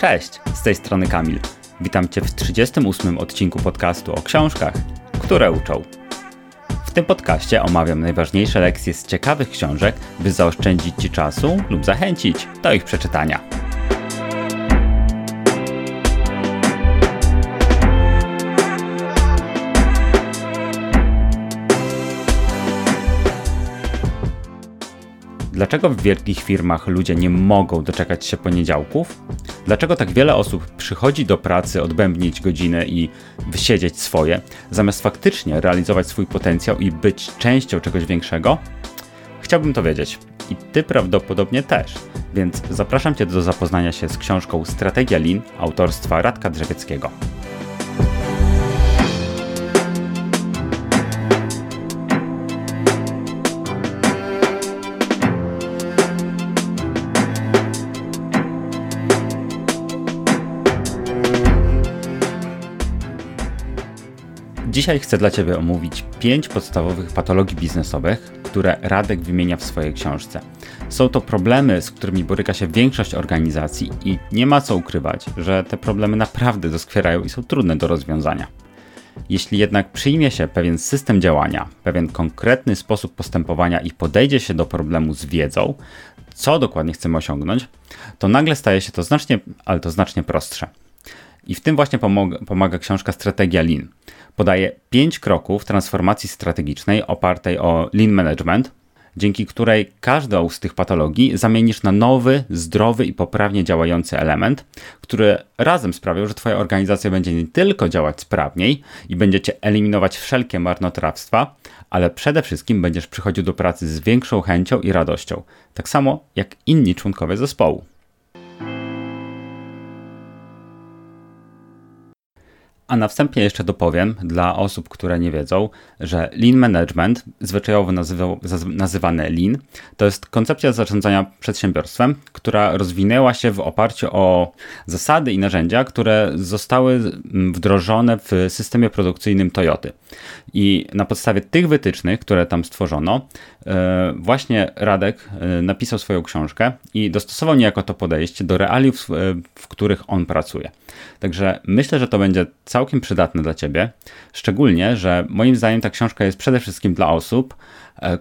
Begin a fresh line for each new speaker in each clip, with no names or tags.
Cześć, z tej strony Kamil. Witam Cię w 38 odcinku podcastu o książkach, które uczą. W tym podcaście omawiam najważniejsze lekcje z ciekawych książek, by zaoszczędzić Ci czasu lub zachęcić do ich przeczytania. Dlaczego w wielkich firmach ludzie nie mogą doczekać się poniedziałków? Dlaczego tak wiele osób przychodzi do pracy odbębnić godzinę i wysiedzieć swoje, zamiast faktycznie realizować swój potencjał i być częścią czegoś większego? Chciałbym to wiedzieć. I ty prawdopodobnie też. Więc zapraszam cię do zapoznania się z książką Strategia Lean autorstwa Radka Drzewieckiego. Dzisiaj chcę dla Ciebie omówić pięć podstawowych patologii biznesowych, które Radek wymienia w swojej książce. Są to problemy, z którymi boryka się większość organizacji i nie ma co ukrywać, że te problemy naprawdę doskwierają i są trudne do rozwiązania. Jeśli jednak przyjmie się pewien system działania, pewien konkretny sposób postępowania i podejdzie się do problemu z wiedzą, co dokładnie chcemy osiągnąć, to nagle staje się to znacznie, ale to znacznie prostsze. I w tym właśnie pomaga, pomaga książka Strategia Lean. Podaje pięć kroków transformacji strategicznej opartej o Lean Management, dzięki której każdą z tych patologii zamienisz na nowy, zdrowy i poprawnie działający element, który razem sprawią, że Twoja organizacja będzie nie tylko działać sprawniej i będziecie eliminować wszelkie marnotrawstwa, ale przede wszystkim będziesz przychodził do pracy z większą chęcią i radością, tak samo jak inni członkowie zespołu. A na wstępie jeszcze dopowiem dla osób, które nie wiedzą, że Lean Management, zwyczajowo nazywał, nazywane Lean, to jest koncepcja zarządzania przedsiębiorstwem, która rozwinęła się w oparciu o zasady i narzędzia, które zostały wdrożone w systemie produkcyjnym Toyoty. I na podstawie tych wytycznych, które tam stworzono, e, właśnie Radek e, napisał swoją książkę i dostosował niejako to podejście do realiów, w których on pracuje. Także myślę, że to będzie całkiem przydatne dla Ciebie, szczególnie, że moim zdaniem ta książka jest przede wszystkim dla osób,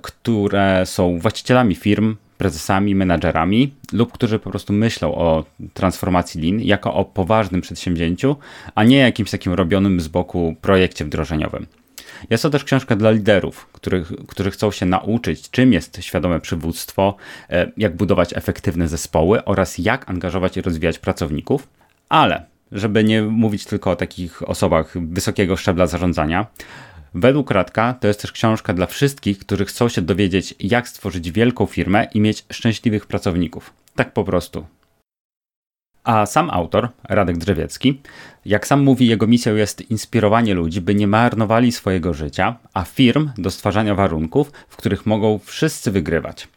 które są właścicielami firm, prezesami, menadżerami lub którzy po prostu myślą o transformacji Lean jako o poważnym przedsięwzięciu, a nie jakimś takim robionym z boku projekcie wdrożeniowym. Jest to też książka dla liderów, których, którzy chcą się nauczyć, czym jest świadome przywództwo, e, jak budować efektywne zespoły oraz jak angażować i rozwijać pracowników. Ale, żeby nie mówić tylko o takich osobach wysokiego szczebla zarządzania, Według Radka to jest też książka dla wszystkich, którzy chcą się dowiedzieć, jak stworzyć wielką firmę i mieć szczęśliwych pracowników. Tak po prostu. A sam autor, Radek Drzewiecki, jak sam mówi, jego misją jest inspirowanie ludzi, by nie marnowali swojego życia, a firm do stwarzania warunków, w których mogą wszyscy wygrywać.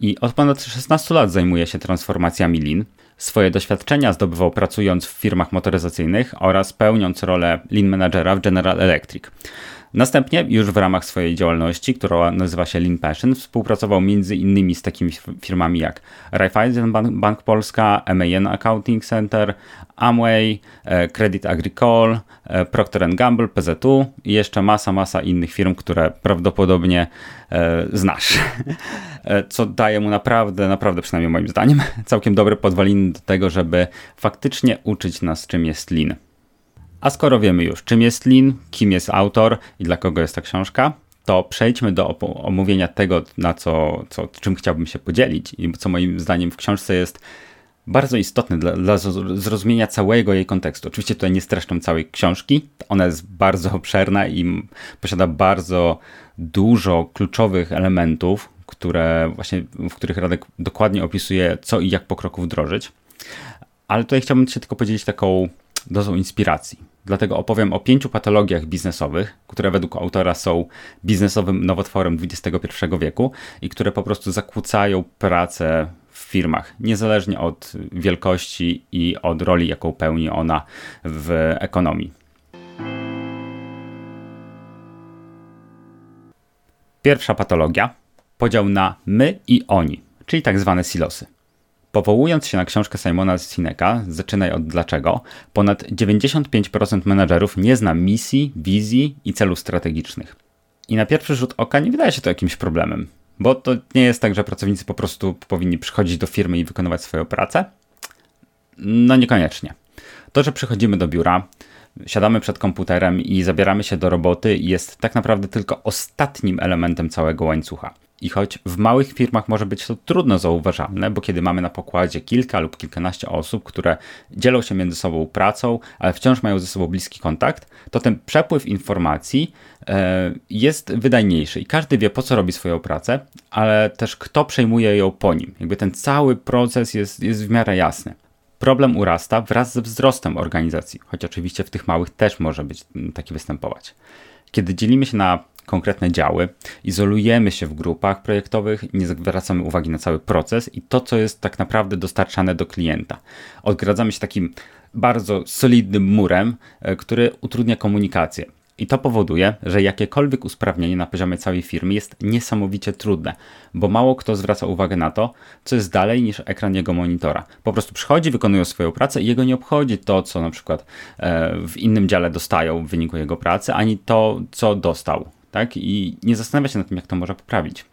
I od ponad 16 lat zajmuje się transformacjami Lean. Swoje doświadczenia zdobywał pracując w firmach motoryzacyjnych oraz pełniąc rolę Lean Managera w General Electric. Następnie, już w ramach swojej działalności, która nazywa się Lean Passion, współpracował innymi z takimi firmami jak Raiffeisen Bank Polska, MAN Accounting Center, Amway, e, Credit Agricole, e, Procter Gamble, PZU i jeszcze masa, masa innych firm, które prawdopodobnie e, znasz. Co daje mu naprawdę, naprawdę przynajmniej moim zdaniem, całkiem dobre podwaliny do tego, żeby faktycznie uczyć nas czym jest Lean. A skoro wiemy już, czym jest Lean, kim jest autor i dla kogo jest ta książka, to przejdźmy do omówienia tego, na co, co, czym chciałbym się podzielić i co moim zdaniem w książce jest bardzo istotne dla, dla zrozumienia całego jej kontekstu. Oczywiście tutaj nie streszczam całej książki, ona jest bardzo obszerna i posiada bardzo dużo kluczowych elementów, które właśnie, w których Radek dokładnie opisuje, co i jak po kroku wdrożyć. Ale tutaj chciałbym się tylko podzielić taką dozą inspiracji. Dlatego opowiem o pięciu patologiach biznesowych, które według autora są biznesowym nowotworem XXI wieku i które po prostu zakłócają pracę w firmach, niezależnie od wielkości i od roli, jaką pełni ona w ekonomii. Pierwsza patologia podział na my i oni, czyli tak zwane silosy. Powołując się na książkę Simona Sineka, zaczynaj od dlaczego, ponad 95% menadżerów nie zna misji, wizji i celów strategicznych. I na pierwszy rzut oka nie wydaje się to jakimś problemem, bo to nie jest tak, że pracownicy po prostu powinni przychodzić do firmy i wykonywać swoją pracę. No niekoniecznie. To, że przychodzimy do biura, siadamy przed komputerem i zabieramy się do roboty, jest tak naprawdę tylko ostatnim elementem całego łańcucha. I choć w małych firmach może być to trudno zauważalne, bo kiedy mamy na pokładzie kilka lub kilkanaście osób, które dzielą się między sobą pracą, ale wciąż mają ze sobą bliski kontakt, to ten przepływ informacji e, jest wydajniejszy i każdy wie po co robi swoją pracę, ale też kto przejmuje ją po nim. Jakby ten cały proces jest, jest w miarę jasny. Problem urasta wraz ze wzrostem organizacji, choć oczywiście w tych małych też może być taki występować. Kiedy dzielimy się na konkretne działy, izolujemy się w grupach projektowych, nie zwracamy uwagi na cały proces i to, co jest tak naprawdę dostarczane do klienta. Odgradzamy się takim bardzo solidnym murem, e, który utrudnia komunikację. I to powoduje, że jakiekolwiek usprawnienie na poziomie całej firmy jest niesamowicie trudne, bo mało kto zwraca uwagę na to, co jest dalej niż ekran jego monitora. Po prostu przychodzi, wykonują swoją pracę i jego nie obchodzi to, co na przykład e, w innym dziale dostają w wyniku jego pracy, ani to, co dostał tak? I nie zastanawia się nad tym, jak to może poprawić.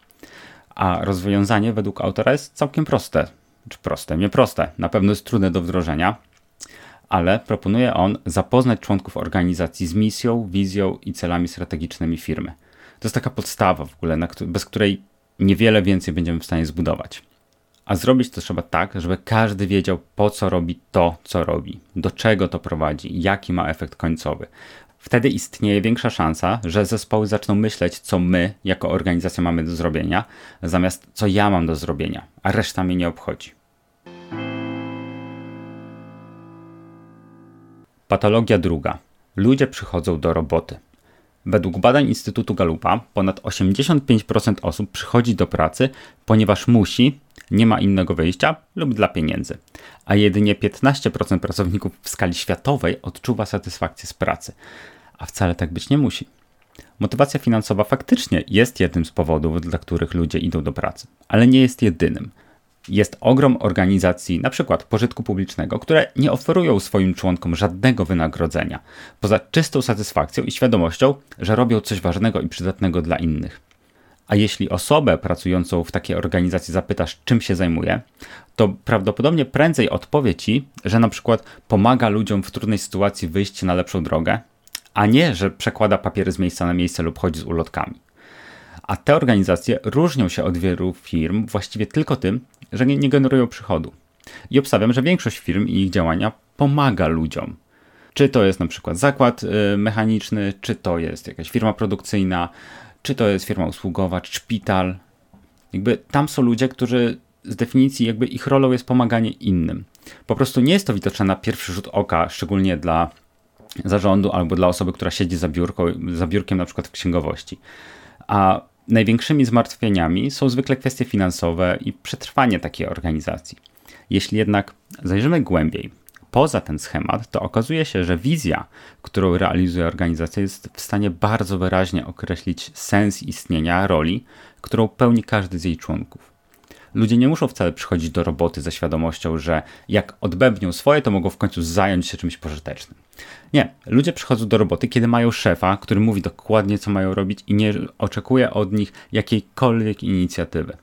A rozwiązanie według autora jest całkiem proste. Czy proste? Nie proste. Na pewno jest trudne do wdrożenia, ale proponuje on zapoznać członków organizacji z misją, wizją i celami strategicznymi firmy. To jest taka podstawa w ogóle, bez której niewiele więcej będziemy w stanie zbudować. A zrobić to trzeba tak, żeby każdy wiedział, po co robi to, co robi, do czego to prowadzi, jaki ma efekt końcowy. Wtedy istnieje większa szansa, że zespoły zaczną myśleć, co my jako organizacja mamy do zrobienia, zamiast co ja mam do zrobienia, a reszta mnie nie obchodzi. Patologia druga. Ludzie przychodzą do roboty. Według badań Instytutu Galupa ponad 85% osób przychodzi do pracy, ponieważ musi, nie ma innego wyjścia lub dla pieniędzy, a jedynie 15% pracowników w skali światowej odczuwa satysfakcję z pracy a wcale tak być nie musi. Motywacja finansowa faktycznie jest jednym z powodów, dla których ludzie idą do pracy, ale nie jest jedynym. Jest ogrom organizacji, np. pożytku publicznego, które nie oferują swoim członkom żadnego wynagrodzenia, poza czystą satysfakcją i świadomością, że robią coś ważnego i przydatnego dla innych. A jeśli osobę pracującą w takiej organizacji zapytasz, czym się zajmuje, to prawdopodobnie prędzej odpowie ci, że na przykład pomaga ludziom w trudnej sytuacji wyjść na lepszą drogę, a nie, że przekłada papiery z miejsca na miejsce lub chodzi z ulotkami. A te organizacje różnią się od wielu firm właściwie tylko tym, że nie, generują przychodu. I obstawiam, że większość firm i ich działania pomaga ludziom. Czy to jest na przykład zakład y, mechaniczny, czy to jest jakaś firma produkcyjna, czy to jest firma usługowa, czy szpital. Jakby tam są ludzie, którzy z definicji jakby ich rolą jest pomaganie innym. Po prostu nie jest to widoczne na pierwszy rzut oka, szczególnie dla zarządu albo dla osoby, która siedzi za, biurko, za biurkiem na przykład w księgowości. A największymi zmartwieniami są zwykle kwestie finansowe i przetrwanie takiej organizacji. Jeśli jednak zajrzymy głębiej, poza ten schemat, to okazuje się, że wizja, którą realizuje organizacja, jest w stanie bardzo wyraźnie określić sens istnienia roli, którą pełni każdy z jej członków. Ludzie nie muszą wcale przychodzić do roboty ze świadomością, że jak odbębnią swoje, to mogą w końcu zająć się czymś pożytecznym. Nie, ludzie przychodzą do roboty, kiedy mają szefa, który mówi dokładnie, co mają robić i nie oczekuje od nich jakiejkolwiek inicjatywy.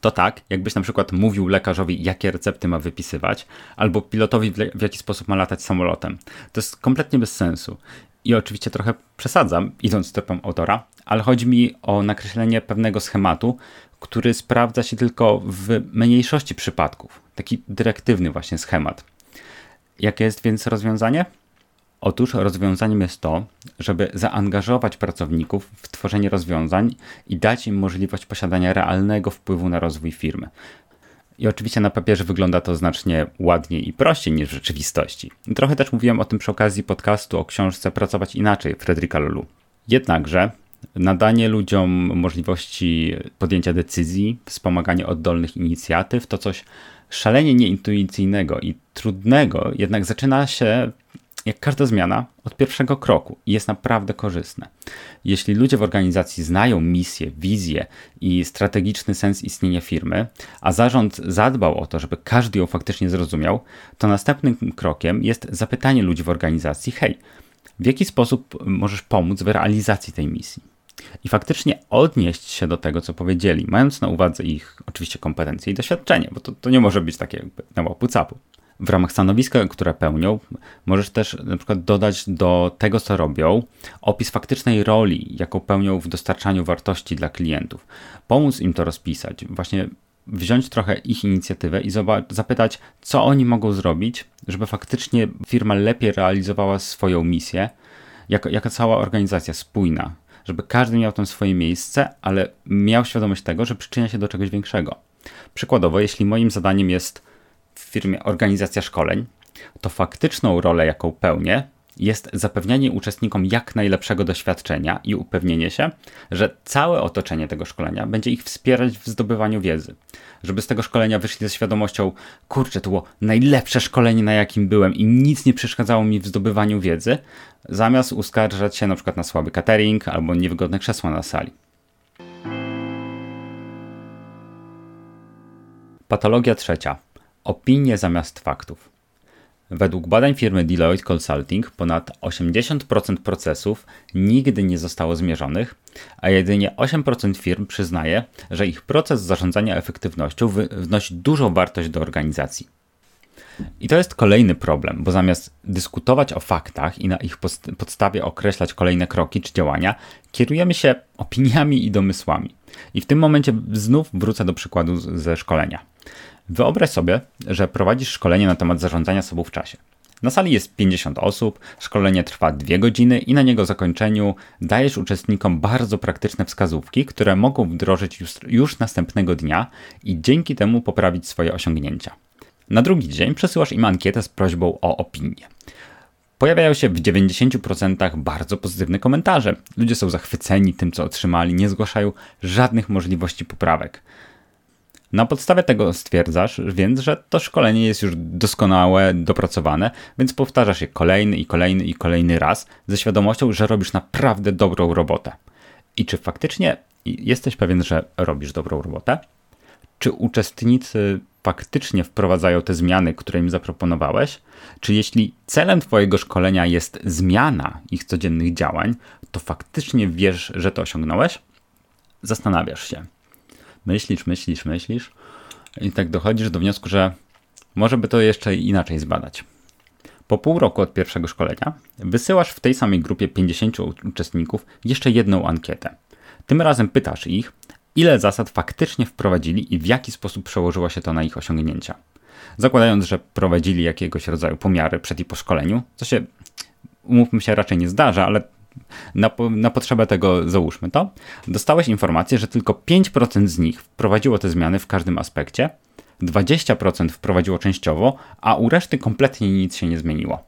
To tak, jakbyś na przykład mówił lekarzowi, jakie recepty ma wypisywać, albo pilotowi, w jaki sposób ma latać samolotem. To jest kompletnie bez sensu. I oczywiście trochę przesadzam, idąc stopą autora, ale chodzi mi o nakreślenie pewnego schematu, który sprawdza się tylko w mniejszości przypadków. Taki dyrektywny właśnie schemat. Jakie jest więc rozwiązanie? Otóż rozwiązaniem jest to, żeby zaangażować pracowników w tworzenie rozwiązań i dać im możliwość posiadania realnego wpływu na rozwój firmy. I oczywiście na papierze wygląda to znacznie ładniej i prościej niż w rzeczywistości. Trochę też mówiłem o tym przy okazji podcastu o książce Pracować inaczej Fredrika Lulu. Jednakże nadanie ludziom możliwości podjęcia decyzji, wspomaganie oddolnych inicjatyw to coś szalenie nieintuicyjnego i trudnego, jednak zaczyna się jak każda zmiana, od pierwszego kroku i jest naprawdę korzystne. Jeśli ludzie w organizacji znają misję, wizję i strategiczny sens istnienia firmy, a zarząd zadbał o to, żeby każdy ją faktycznie zrozumiał, to następnym krokiem jest zapytanie ludzi w organizacji: hej, w jaki sposób możesz pomóc w realizacji tej misji? I faktycznie odnieść się do tego, co powiedzieli, mając na uwadze ich oczywiście kompetencje i doświadczenie, bo to, to nie może być takie jakby na łapu capu w ramach stanowiska, które pełnią, możesz też na przykład dodać do tego, co robią, opis faktycznej roli, jaką pełnią w dostarczaniu wartości dla klientów. Pomóc im to rozpisać, właśnie wziąć trochę ich inicjatywę i zapytać, co oni mogą zrobić, żeby faktycznie firma lepiej realizowała swoją misję, jako, jaka cała organizacja spójna, żeby każdy miał tam swoje miejsce, ale miał świadomość tego, że przyczynia się do czegoś większego. Przykładowo, jeśli moim zadaniem jest w firmie organizacja szkoleń, to faktyczną rolę, jaką pełnię, jest zapewnianie uczestnikom jak najlepszego doświadczenia i upewnienie się, że całe otoczenie tego szkolenia będzie ich wspierać w zdobywaniu wiedzy. Żeby z tego szkolenia wyszli ze świadomością, kurczę, to było najlepsze szkolenie, na jakim byłem i nic nie przeszkadzało mi w zdobywaniu wiedzy, zamiast uskarżać się na przykład na słaby catering albo niewygodne krzesła na sali. Patologia trzecia opinie zamiast faktów. Według badań firmy Deloitte Consulting ponad 80% procesów nigdy nie zostało zmierzonych, a jedynie 8% firm przyznaje, że ich proces zarządzania efektywnością wnosi dużą wartość do organizacji. I to jest kolejny problem, bo zamiast dyskutować o faktach i na ich podstawie określać kolejne kroki czy działania, kierujemy się opiniami i domysłami. I w tym momencie znów wrócę do przykładu ze szkolenia. Wyobraź sobie, że prowadzisz szkolenie na temat zarządzania sobą w czasie. Na sali jest 50 osób, szkolenie trwa 2 godziny i na niego zakończeniu dajesz uczestnikom bardzo praktyczne wskazówki, które mogą wdrożyć już, już następnego dnia i dzięki temu poprawić swoje osiągnięcia. Na drugi dzień przesyłasz im ankietę z prośbą o opinię. Pojawiają się w 90% bardzo pozytywne komentarze. Ludzie są zachwyceni tym, co otrzymali, nie zgłaszają żadnych możliwości poprawek. Na podstawie tego stwierdzasz więc, że to szkolenie jest już doskonałe, dopracowane, więc powtarzasz je kolejny i kolejny i kolejny raz ze świadomością, że robisz naprawdę dobrą robotę. I czy faktycznie jesteś pewien, że robisz dobrą robotę? Czy uczestnicy faktycznie wprowadzają te zmiany, które im zaproponowałeś? Czy jeśli celem Twojego szkolenia jest zmiana ich codziennych działań, to faktycznie wiesz, że to osiągnąłeś? Zastanawiasz się myślisz, myślisz, myślisz i tak dochodzisz do wniosku, że może by to jeszcze inaczej zbadać. Po pół roku od pierwszego szkolenia wysyłasz w tej samej grupie 50 uczestników jeszcze jedną ankietę. Tym razem pytasz ich, ile zasad faktycznie wprowadzili i w jaki sposób przełożyło się to na ich osiągnięcia. Zakładając, że prowadzili jakiegoś rodzaju pomiary przed i po szkoleniu, co się, umówmy się, raczej nie zdarza, ale na, na potrzebę tego załóżmy to, dostałeś informację, że tylko 5% z nich wprowadziło te zmiany w każdym aspekcie, 20% wprowadziło częściowo, a u reszty kompletnie nic się nie zmieniło.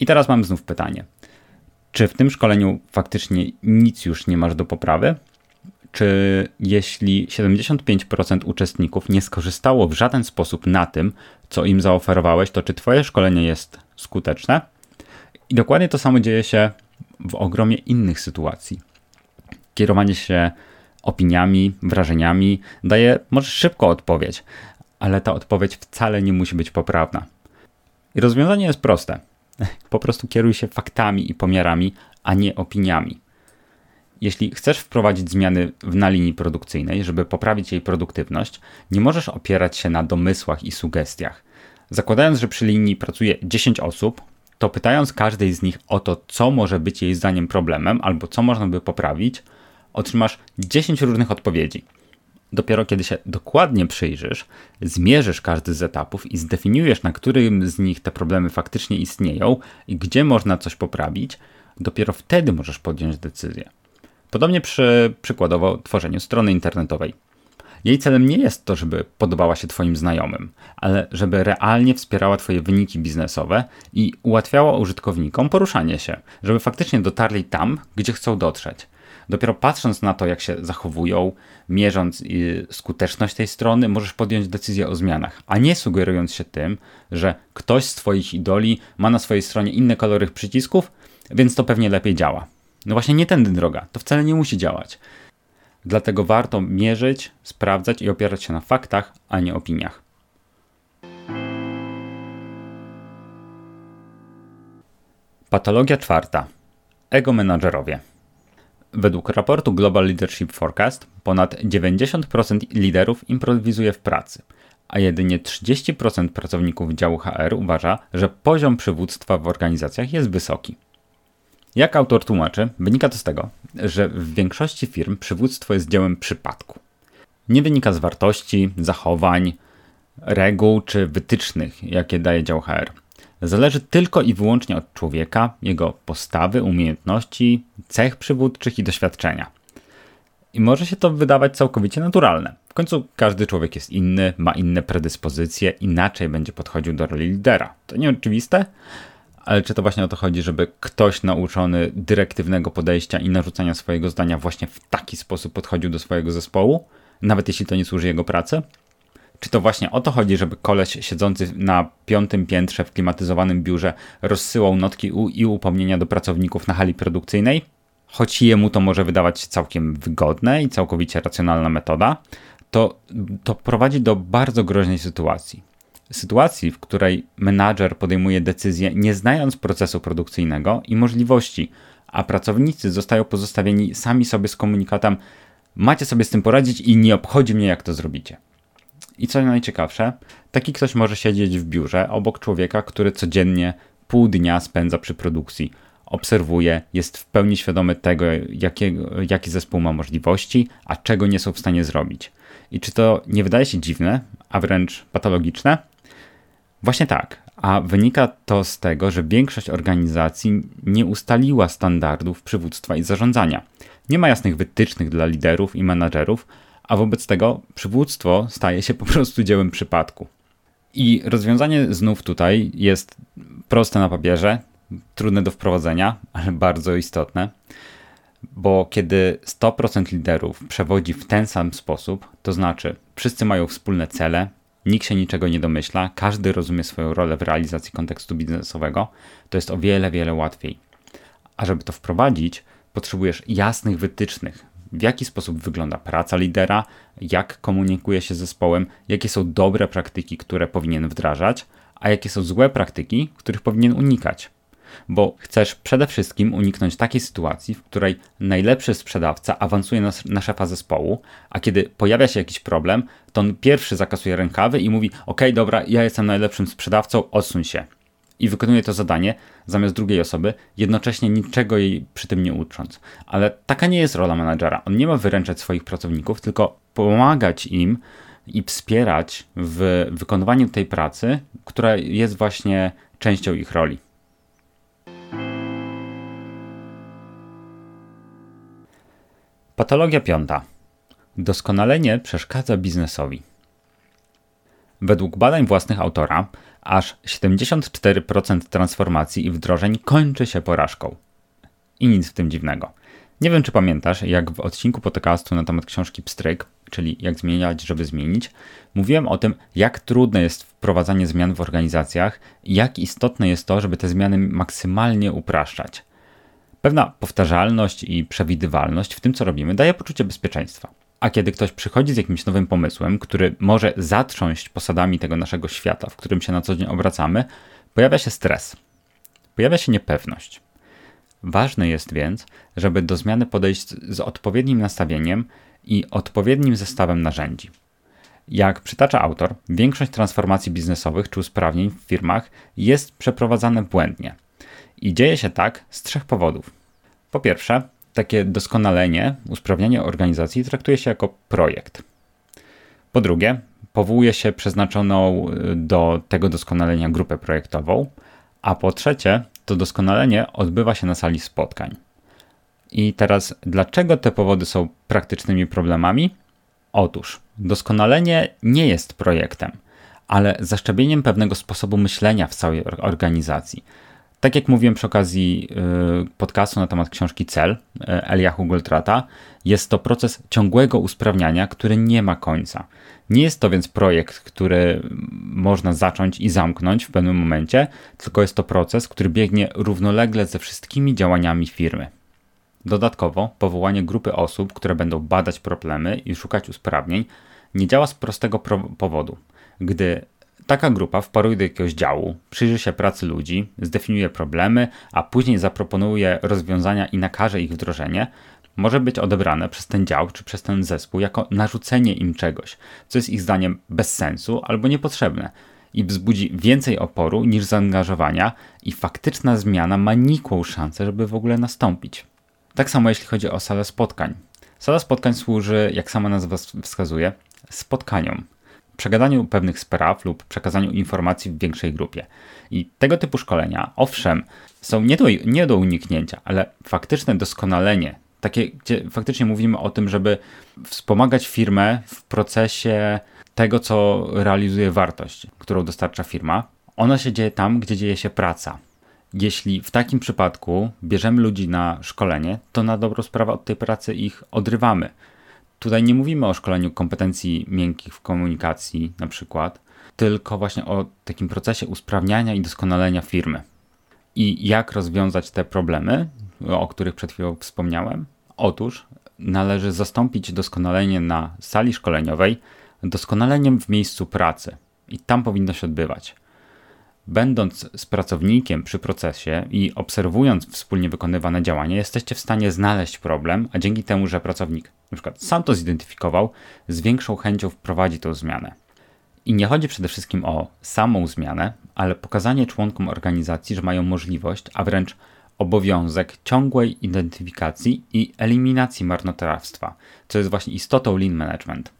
I teraz mam znów pytanie. Czy w tym szkoleniu faktycznie nic już nie masz do poprawy? Czy jeśli 75% uczestników nie skorzystało w żaden sposób na tym, co im zaoferowałeś, to czy Twoje szkolenie jest skuteczne? I dokładnie to samo dzieje się w ogromie innych sytuacji. Kierowanie się opiniami, wrażeniami daje może szybko odpowiedź, ale ta odpowiedź wcale nie musi być poprawna. I rozwiązanie jest proste. Po prostu kieruj się faktami i pomiarami, a nie opiniami. Jeśli chcesz wprowadzić zmiany na linii produkcyjnej, żeby poprawić jej produktywność, nie możesz opierać się na domysłach i sugestiach. Zakładając, że przy linii pracuje 10 osób, to pytając każdej z nich o to, co może być jej zdaniem problemem albo co można by poprawić, otrzymasz 10 różnych odpowiedzi. Dopiero kiedy się dokładnie przyjrzysz, zmierzysz każdy z etapów i zdefiniujesz, na którym z nich te problemy faktycznie istnieją i gdzie można coś poprawić, dopiero wtedy możesz podjąć decyzję. Podobnie przy przykładowo tworzeniu strony internetowej. Jej celem nie jest to, żeby podobała się Twoim znajomym, ale żeby realnie wspierała Twoje wyniki biznesowe i ułatwiała użytkownikom poruszanie się, żeby faktycznie dotarli tam, gdzie chcą dotrzeć. Dopiero patrząc na to, jak się zachowują, mierząc y, skuteczność tej strony, możesz podjąć decyzję o zmianach, a nie sugerując się tym, że ktoś z Twoich idoli ma na swojej stronie inne kolory przycisków, więc to pewnie lepiej działa. No właśnie nie tędy droga, to wcale nie musi działać. Dlatego warto mierzyć, sprawdzać i opierać się na faktach, a nie opiniach. Patologia czwarta. Ego menadżerowie. Według raportu Global Leadership Forecast ponad 90% liderów improwizuje w pracy, a jedynie 30% pracowników działu HR uważa, że poziom przywództwa w organizacjach jest wysoki. Jak autor tłumaczy, wynika to z tego, że w większości firm przywództwo jest dziełem przypadku. Nie wynika z wartości, zachowań, reguł czy wytycznych, jakie daje dział HR. Zależy tylko i wyłącznie od człowieka, jego postawy, umiejętności, cech przywódczych i doświadczenia. I może się to wydawać całkowicie naturalne. W końcu każdy człowiek jest inny, ma inne predyspozycje, inaczej będzie podchodził do roli lidera. To nie oczywiste, ale czy to właśnie o to chodzi, żeby ktoś nauczony dyrektywnego podejścia i narzucania swojego zdania właśnie w taki sposób podchodził do swojego zespołu, nawet jeśli to nie służy jego pracy? Czy to właśnie o to chodzi, żeby koleś siedzący na piątym piętrze w klimatyzowanym biurze rozsyłał notki i upomnienia do pracowników na hali produkcyjnej? Choć jemu to może wydawać się całkiem wygodne i całkowicie racjonalna metoda, to, to prowadzi do bardzo groźnej sytuacji sytuacji, w której menadżer podejmuje decyzję nie znając procesu produkcyjnego i możliwości, a pracownicy zostają pozostawieni sami sobie z komunikatem macie sobie z tym poradzić i nie obchodzi mnie jak to zrobicie. I co najciekawsze, taki ktoś może siedzieć w biurze obok człowieka, który codziennie pół dnia spędza przy produkcji, obserwuje, jest w pełni świadomy tego, jaki zespół ma możliwości, a czego nie są w stanie zrobić. I czy to nie wydaje się dziwne, a wręcz patologiczne? Właśnie tak, a wynika to z tego, że większość organizacji nie ustaliła standardów przywództwa i zarządzania. Nie ma jasnych wytycznych dla liderów i menadżerów, a wobec tego przywództwo staje się po prostu dziełem przypadku. I rozwiązanie znów tutaj jest proste na papierze, trudne do wprowadzenia, ale bardzo istotne, bo kiedy 100% liderów przewodzi w ten sam sposób, to znaczy wszyscy mają wspólne cele, nikt się niczego nie domyśla, każdy rozumie swoją rolę w realizacji kontekstu biznesowego, to jest o wiele, wiele łatwiej. A żeby to wprowadzić, potrzebujesz jasnych wytycznych, w jaki sposób wygląda praca lidera, jak komunikuje się z zespołem, jakie są dobre praktyki, które powinien wdrażać, a jakie są złe praktyki, których powinien unikać bo chcesz przede wszystkim uniknąć takiej sytuacji, w której najlepszy sprzedawca awansuje na, na szefa zespołu, a kiedy pojawia się jakiś problem, to on pierwszy zakasuje rękawy i mówi: OK, dobra, ja jestem najlepszym sprzedawcą, odsuń się. I wykonuje to zadanie zamiast drugiej osoby, jednocześnie niczego jej przy tym nie ucząc. Ale taka nie jest rola menadżera. On nie ma wyręczać swoich pracowników, tylko pomagać im i wspierać w wykonywaniu tej pracy, która jest właśnie częścią ich roli. Patologia piąta. Doskonalenie przeszkadza biznesowi. Według badań własnych autora, aż 74% transformacji i wdrożeń kończy się porażką. I nic w tym dziwnego. Nie wiem, czy pamiętasz, jak w odcinku podcastu na temat książki Pstryk, czyli jak zmieniać, żeby zmienić, mówiłem o tym, jak trudne jest wprowadzanie zmian w organizacjach i jak istotne jest to, żeby te zmiany maksymalnie upraszczać. Pewna powtarzalność i przewidywalność w tym, co robimy, daje poczucie bezpieczeństwa. A kiedy ktoś przychodzi z jakimś nowym pomysłem, który może zatrząść posadami tego naszego świata, w którym się na co dzień obracamy, pojawia się stres, pojawia się niepewność. Ważne jest więc, żeby do zmiany podejść z odpowiednim nastawieniem i odpowiednim zestawem narzędzi. Jak przytacza autor, większość transformacji biznesowych czy usprawnień w firmach jest przeprowadzane błędnie – i dzieje się tak z trzech powodów. Po pierwsze, takie doskonalenie, usprawnianie organizacji traktuje się jako projekt. Po drugie, powołuje się przeznaczoną y, do tego doskonalenia grupę projektową. A po trzecie, to doskonalenie odbywa się na sali spotkań. I teraz, dlaczego te powody są praktycznymi problemami? Otóż, doskonalenie nie jest projektem, ale zaszczepieniem pewnego sposobu myślenia w całej organizacji Tak jak mówiłem przy okazji y, podcastu na temat książki Cel y, Eliahu Goldrata, jest to proces ciągłego usprawniania, który nie ma końca. Nie jest to więc projekt, który można zacząć i zamknąć w pewnym momencie, tylko jest to proces, który biegnie równolegle ze wszystkimi działaniami firmy. Dodatkowo, powołanie grupy osób, które będą badać problemy i szukać usprawnień, nie działa z prostego powodu. Gdy taka grupa wparuje do jakiegoś działu, przyjrzy się pracy ludzi, zdefiniuje problemy, a później zaproponuje rozwiązania i nakaże ich wdrożenie, może być odebrane przez ten dział czy przez ten zespół jako narzucenie im czegoś, co jest ich zdaniem bez sensu albo niepotrzebne i wzbudzi więcej oporu niż zaangażowania i faktyczna zmiana ma nikłą szansę, żeby w ogóle nastąpić. Tak samo jeśli chodzi o salę spotkań. Sala spotkań służy, jak sama nazwa wskazuje, spotkaniom, przegadaniu pewnych spraw lub przekazaniu informacji w większej grupie. I tego typu szkolenia, owszem, są nie do, nie do uniknięcia, ale faktyczne doskonalenie, takie, gdzie faktycznie mówimy o tym, żeby wspomagać firmę w procesie tego, co realizuje wartość, którą dostarcza firma, ono się dzieje tam, gdzie dzieje się praca. Jeśli w takim przypadku bierzemy ludzi na szkolenie, to na dobrą sprawę od tej pracy ich odrywamy. Tutaj nie mówimy o szkoleniu kompetencji miękkich w komunikacji, na przykład, tylko właśnie o takim procesie usprawniania i doskonalenia firmy. I jak rozwiązać te problemy, o których przed chwilą wspomniałem? Otóż należy zastąpić doskonalenie na sali szkoleniowej doskonaleniem w miejscu pracy. I tam powinno się odbywać. Będąc z pracownikiem przy procesie i obserwując wspólnie wykonywane działania, jesteście w stanie znaleźć problem, a dzięki temu, że pracownik przykład sam to zidentyfikował, z większą chęcią wprowadzi tą zmianę. I nie chodzi przede wszystkim o samą zmianę, ale pokazanie członkom organizacji, że mają możliwość, a wręcz obowiązek ciągłej identyfikacji i eliminacji marnotrawstwa, co jest właśnie istotą lean management.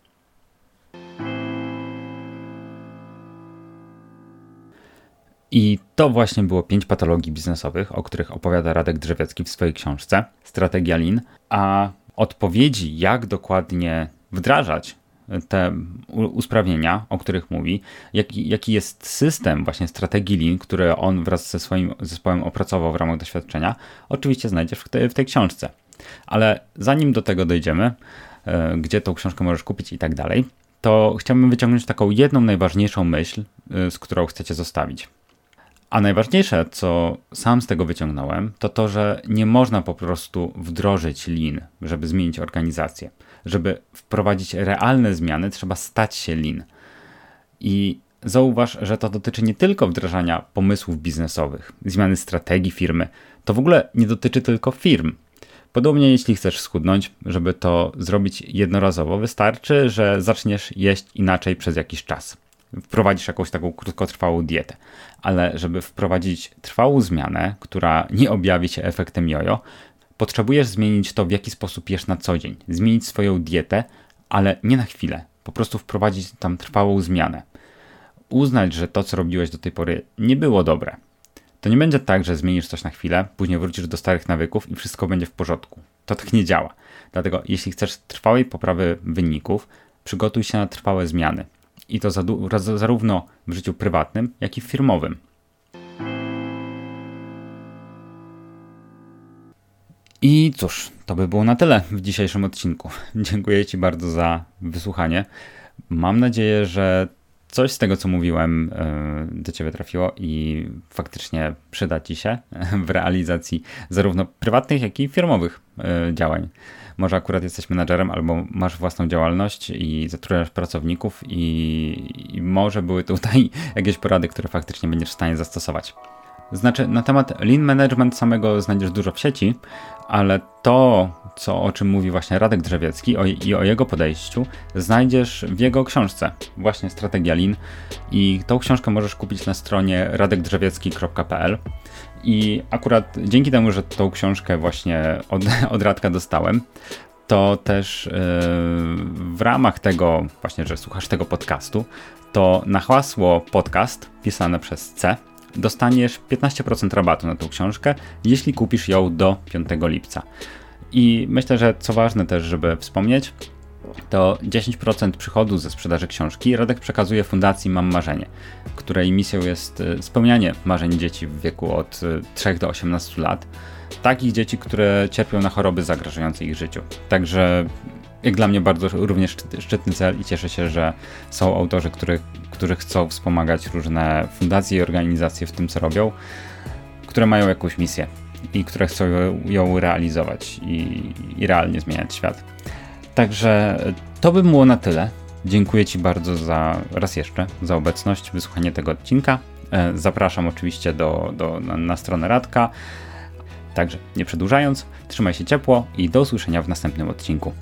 I to właśnie było pięć patologii biznesowych, o których opowiada Radek Drzewiecki w swojej książce Strategia Lean, a odpowiedzi, jak dokładnie wdrażać te usprawnienia, o których mówi, jaki, jaki jest system właśnie strategii Lean, który on wraz ze swoim zespołem opracował w ramach doświadczenia, oczywiście znajdziesz w, w tej książce. Ale zanim do tego dojdziemy, e, gdzie tą książkę możesz kupić i tak dalej, to chciałbym wyciągnąć taką jedną najważniejszą myśl, e, z którą chcecie zostawić. A najważniejsze, co sam z tego wyciągnąłem, to to, że nie można po prostu wdrożyć lin, żeby zmienić organizację. Żeby wprowadzić realne zmiany, trzeba stać się lin. I zauważ, że to dotyczy nie tylko wdrażania pomysłów biznesowych, zmiany strategii firmy. To w ogóle nie dotyczy tylko firm. Podobnie jeśli chcesz schudnąć, żeby to zrobić jednorazowo, wystarczy, że zaczniesz jeść inaczej przez jakiś czas wprowadzisz jakąś taką krótkotrwałą dietę. Ale żeby wprowadzić trwałą zmianę, która nie objawi się efektem jojo, potrzebujesz zmienić to, w jaki sposób jesz na co dzień. Zmienić swoją dietę, ale nie na chwilę. Po prostu wprowadzić tam trwałą zmianę. Uznać, że to, co robiłeś do tej pory, nie było dobre. To nie będzie tak, że zmienisz coś na chwilę, później wrócisz do starych nawyków i wszystko będzie w porządku. To tak nie działa. Dlatego, jeśli chcesz trwałej poprawy wyników, przygotuj się na trwałe zmiany i to zarówno w życiu prywatnym, jak i firmowym. I cóż, to by było na tyle w dzisiejszym odcinku. Dziękuję Ci bardzo za wysłuchanie. Mam nadzieję, że coś z tego, co mówiłem, e, do Ciebie trafiło i faktycznie przyda Ci się w realizacji zarówno prywatnych, jak i firmowych e, działań może akurat jesteś menadżerem albo masz własną działalność i zatrudniasz pracowników i, i może były tutaj jakieś porady, które faktycznie będziesz w stanie zastosować. Znaczy, na temat lean management samego znajdziesz dużo w sieci, ale to, co, o czym mówi właśnie Radek Drzewiecki o, i o jego podejściu, znajdziesz w jego książce, właśnie Strategia Lean. I tą książkę możesz kupić na stronie radekdrzewiecki.pl. I akurat dzięki temu, że tą książkę właśnie od, od Radka dostałem, to też yy, w ramach tego, właśnie, że słuchasz tego podcastu, to na hasło podcast pisane przez C dostaniesz 15% rabatu na tą książkę, jeśli kupisz ją do 5 lipca. I myślę, że co ważne też, żeby wspomnieć, to 10% przychodu ze sprzedaży książki Radek przekazuje Fundacji Mam Marzenie, której misją jest y, spełnianie marzeń dzieci w wieku od 3 y, do 18 lat. Takich dzieci, które cierpią na choroby zagrażające ich życiu. Także jak dla mnie bardzo również szczytny cel i cieszę się, że są autorzy, którzy, którzy chcą wspomagać różne fundacje i organizacje w tym, co robią, które mają jakąś misję i które chcą ją realizować i, i realnie zmieniać świat. Także to by było na tyle. Dziękuję Ci bardzo za raz jeszcze za obecność, wysłuchanie tego odcinka. E, zapraszam oczywiście do, do, na, na stronę Radka. Także nie przedłużając, trzymaj się ciepło i do usłyszenia w następnym odcinku.